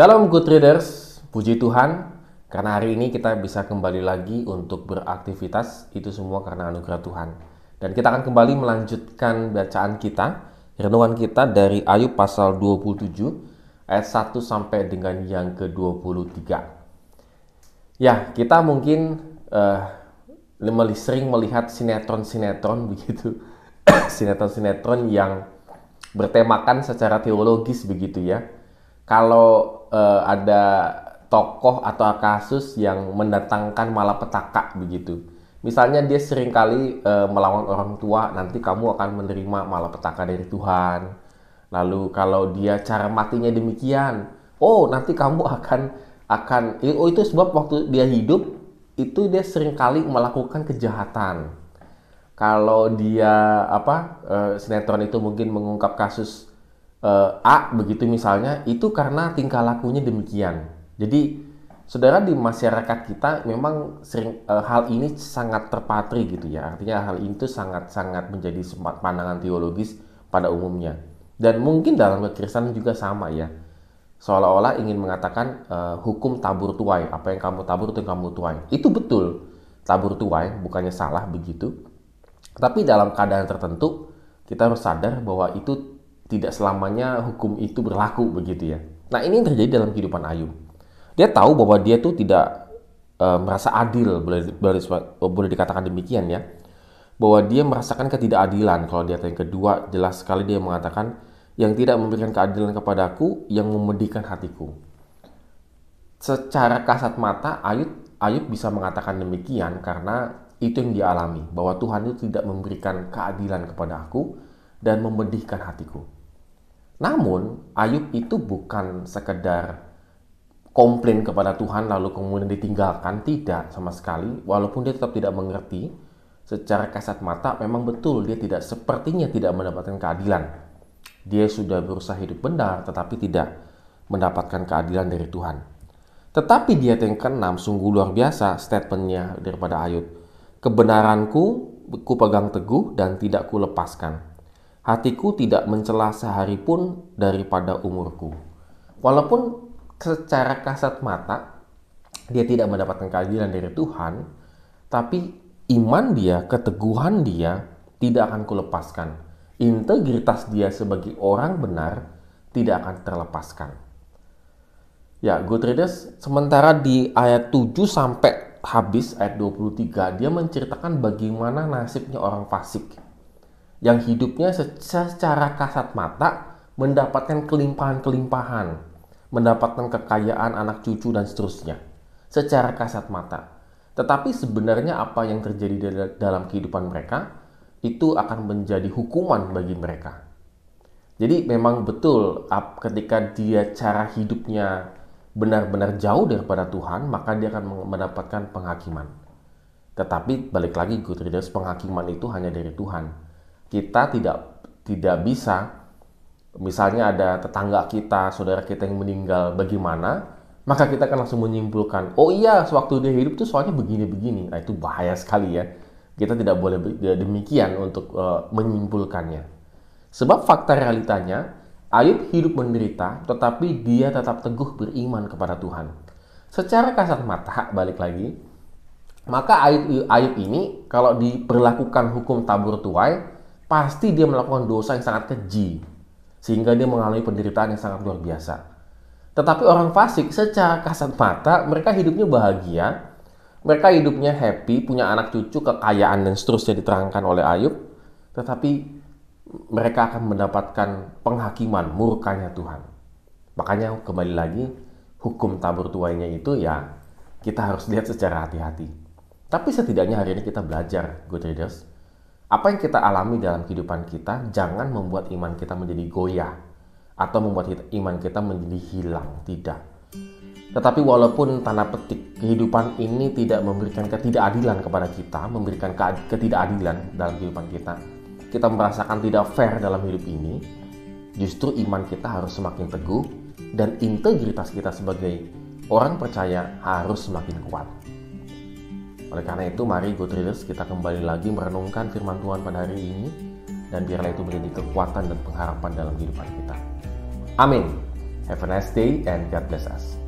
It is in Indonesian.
Shalom good readers, puji Tuhan karena hari ini kita bisa kembali lagi untuk beraktivitas itu semua karena anugerah Tuhan. Dan kita akan kembali melanjutkan bacaan kita, renungan kita dari Ayub pasal 27 ayat 1 sampai dengan yang ke-23. Ya, kita mungkin uh, sering melihat sinetron-sinetron begitu. sinetron-sinetron yang bertemakan secara teologis begitu ya. Kalau uh, ada tokoh atau kasus yang mendatangkan malapetaka begitu. Misalnya dia sering kali uh, melawan orang tua, nanti kamu akan menerima malapetaka dari Tuhan. Lalu kalau dia cara matinya demikian, oh nanti kamu akan akan oh itu sebab waktu dia hidup itu dia sering kali melakukan kejahatan. Kalau dia apa uh, sinetron itu mungkin mengungkap kasus uh, A begitu misalnya itu karena tingkah lakunya demikian. Jadi saudara di masyarakat kita memang sering uh, hal ini sangat terpatri gitu ya. Artinya hal itu sangat-sangat menjadi sempat pandangan teologis pada umumnya. Dan mungkin dalam kekristenan juga sama ya. Seolah-olah ingin mengatakan uh, hukum tabur tuai, apa yang kamu tabur itu kamu tuai. Itu betul. Tabur tuai bukannya salah begitu. Tapi dalam keadaan tertentu kita harus sadar bahwa itu tidak selamanya hukum itu berlaku begitu ya. Nah ini yang terjadi dalam kehidupan Ayub. Dia tahu bahwa dia tuh tidak e, merasa adil, boleh, boleh, boleh dikatakan demikian ya. Bahwa dia merasakan ketidakadilan. Kalau dia yang kedua, jelas sekali dia mengatakan, yang tidak memberikan keadilan kepadaku, yang memedihkan hatiku. Secara kasat mata, Ayub, Ayub bisa mengatakan demikian karena itu yang dia alami. Bahwa Tuhan itu tidak memberikan keadilan kepada aku dan memedihkan hatiku. Namun, Ayub itu bukan sekedar komplain kepada Tuhan lalu kemudian ditinggalkan, tidak sama sekali. Walaupun dia tetap tidak mengerti, secara kasat mata memang betul dia tidak sepertinya tidak mendapatkan keadilan. Dia sudah berusaha hidup benar tetapi tidak mendapatkan keadilan dari Tuhan. Tetapi dia yang keenam sungguh luar biasa statementnya daripada Ayub. Kebenaranku ku pegang teguh dan tidak ku lepaskan Hatiku tidak mencela sehari pun daripada umurku. Walaupun secara kasat mata dia tidak mendapatkan keadilan dari Tuhan, tapi iman dia, keteguhan dia tidak akan kulepaskan. Integritas dia sebagai orang benar tidak akan terlepaskan. Ya, good sementara di ayat 7 sampai habis ayat 23 dia menceritakan bagaimana nasibnya orang fasik yang hidupnya secara kasat mata mendapatkan kelimpahan-kelimpahan, mendapatkan kekayaan anak cucu dan seterusnya secara kasat mata. Tetapi sebenarnya apa yang terjadi dalam kehidupan mereka itu akan menjadi hukuman bagi mereka. Jadi memang betul ketika dia cara hidupnya benar-benar jauh daripada Tuhan, maka dia akan mendapatkan penghakiman. Tetapi balik lagi good readers, penghakiman itu hanya dari Tuhan kita tidak tidak bisa misalnya ada tetangga kita, saudara kita yang meninggal bagaimana, maka kita akan langsung menyimpulkan, oh iya, sewaktu dia hidup tuh soalnya begini-begini. Nah, itu bahaya sekali ya. Kita tidak boleh demikian untuk uh, menyimpulkannya. Sebab fakta realitanya, Ayub hidup menderita, tetapi dia tetap teguh beriman kepada Tuhan. Secara kasat mata, balik lagi, maka Ayub, Ayub ini kalau diperlakukan hukum tabur tuai, pasti dia melakukan dosa yang sangat keji sehingga dia mengalami penderitaan yang sangat luar biasa. Tetapi orang fasik secara kasat mata mereka hidupnya bahagia, mereka hidupnya happy, punya anak cucu, kekayaan dan seterusnya diterangkan oleh Ayub, tetapi mereka akan mendapatkan penghakiman murkanya Tuhan. Makanya kembali lagi hukum tabur tuainya itu ya kita harus lihat secara hati-hati. Tapi setidaknya hari ini kita belajar, good readers, apa yang kita alami dalam kehidupan kita jangan membuat iman kita menjadi goyah atau membuat iman kita menjadi hilang, tidak. Tetapi walaupun tanda petik kehidupan ini tidak memberikan ketidakadilan kepada kita, memberikan ketidakadilan dalam kehidupan kita, kita merasakan tidak fair dalam hidup ini, justru iman kita harus semakin teguh dan integritas kita sebagai orang percaya harus semakin kuat. Oleh karena itu, mari Good Readers kita kembali lagi merenungkan firman Tuhan pada hari ini dan biarlah itu menjadi kekuatan dan pengharapan dalam kehidupan kita. Amin. Have a nice day and God bless us.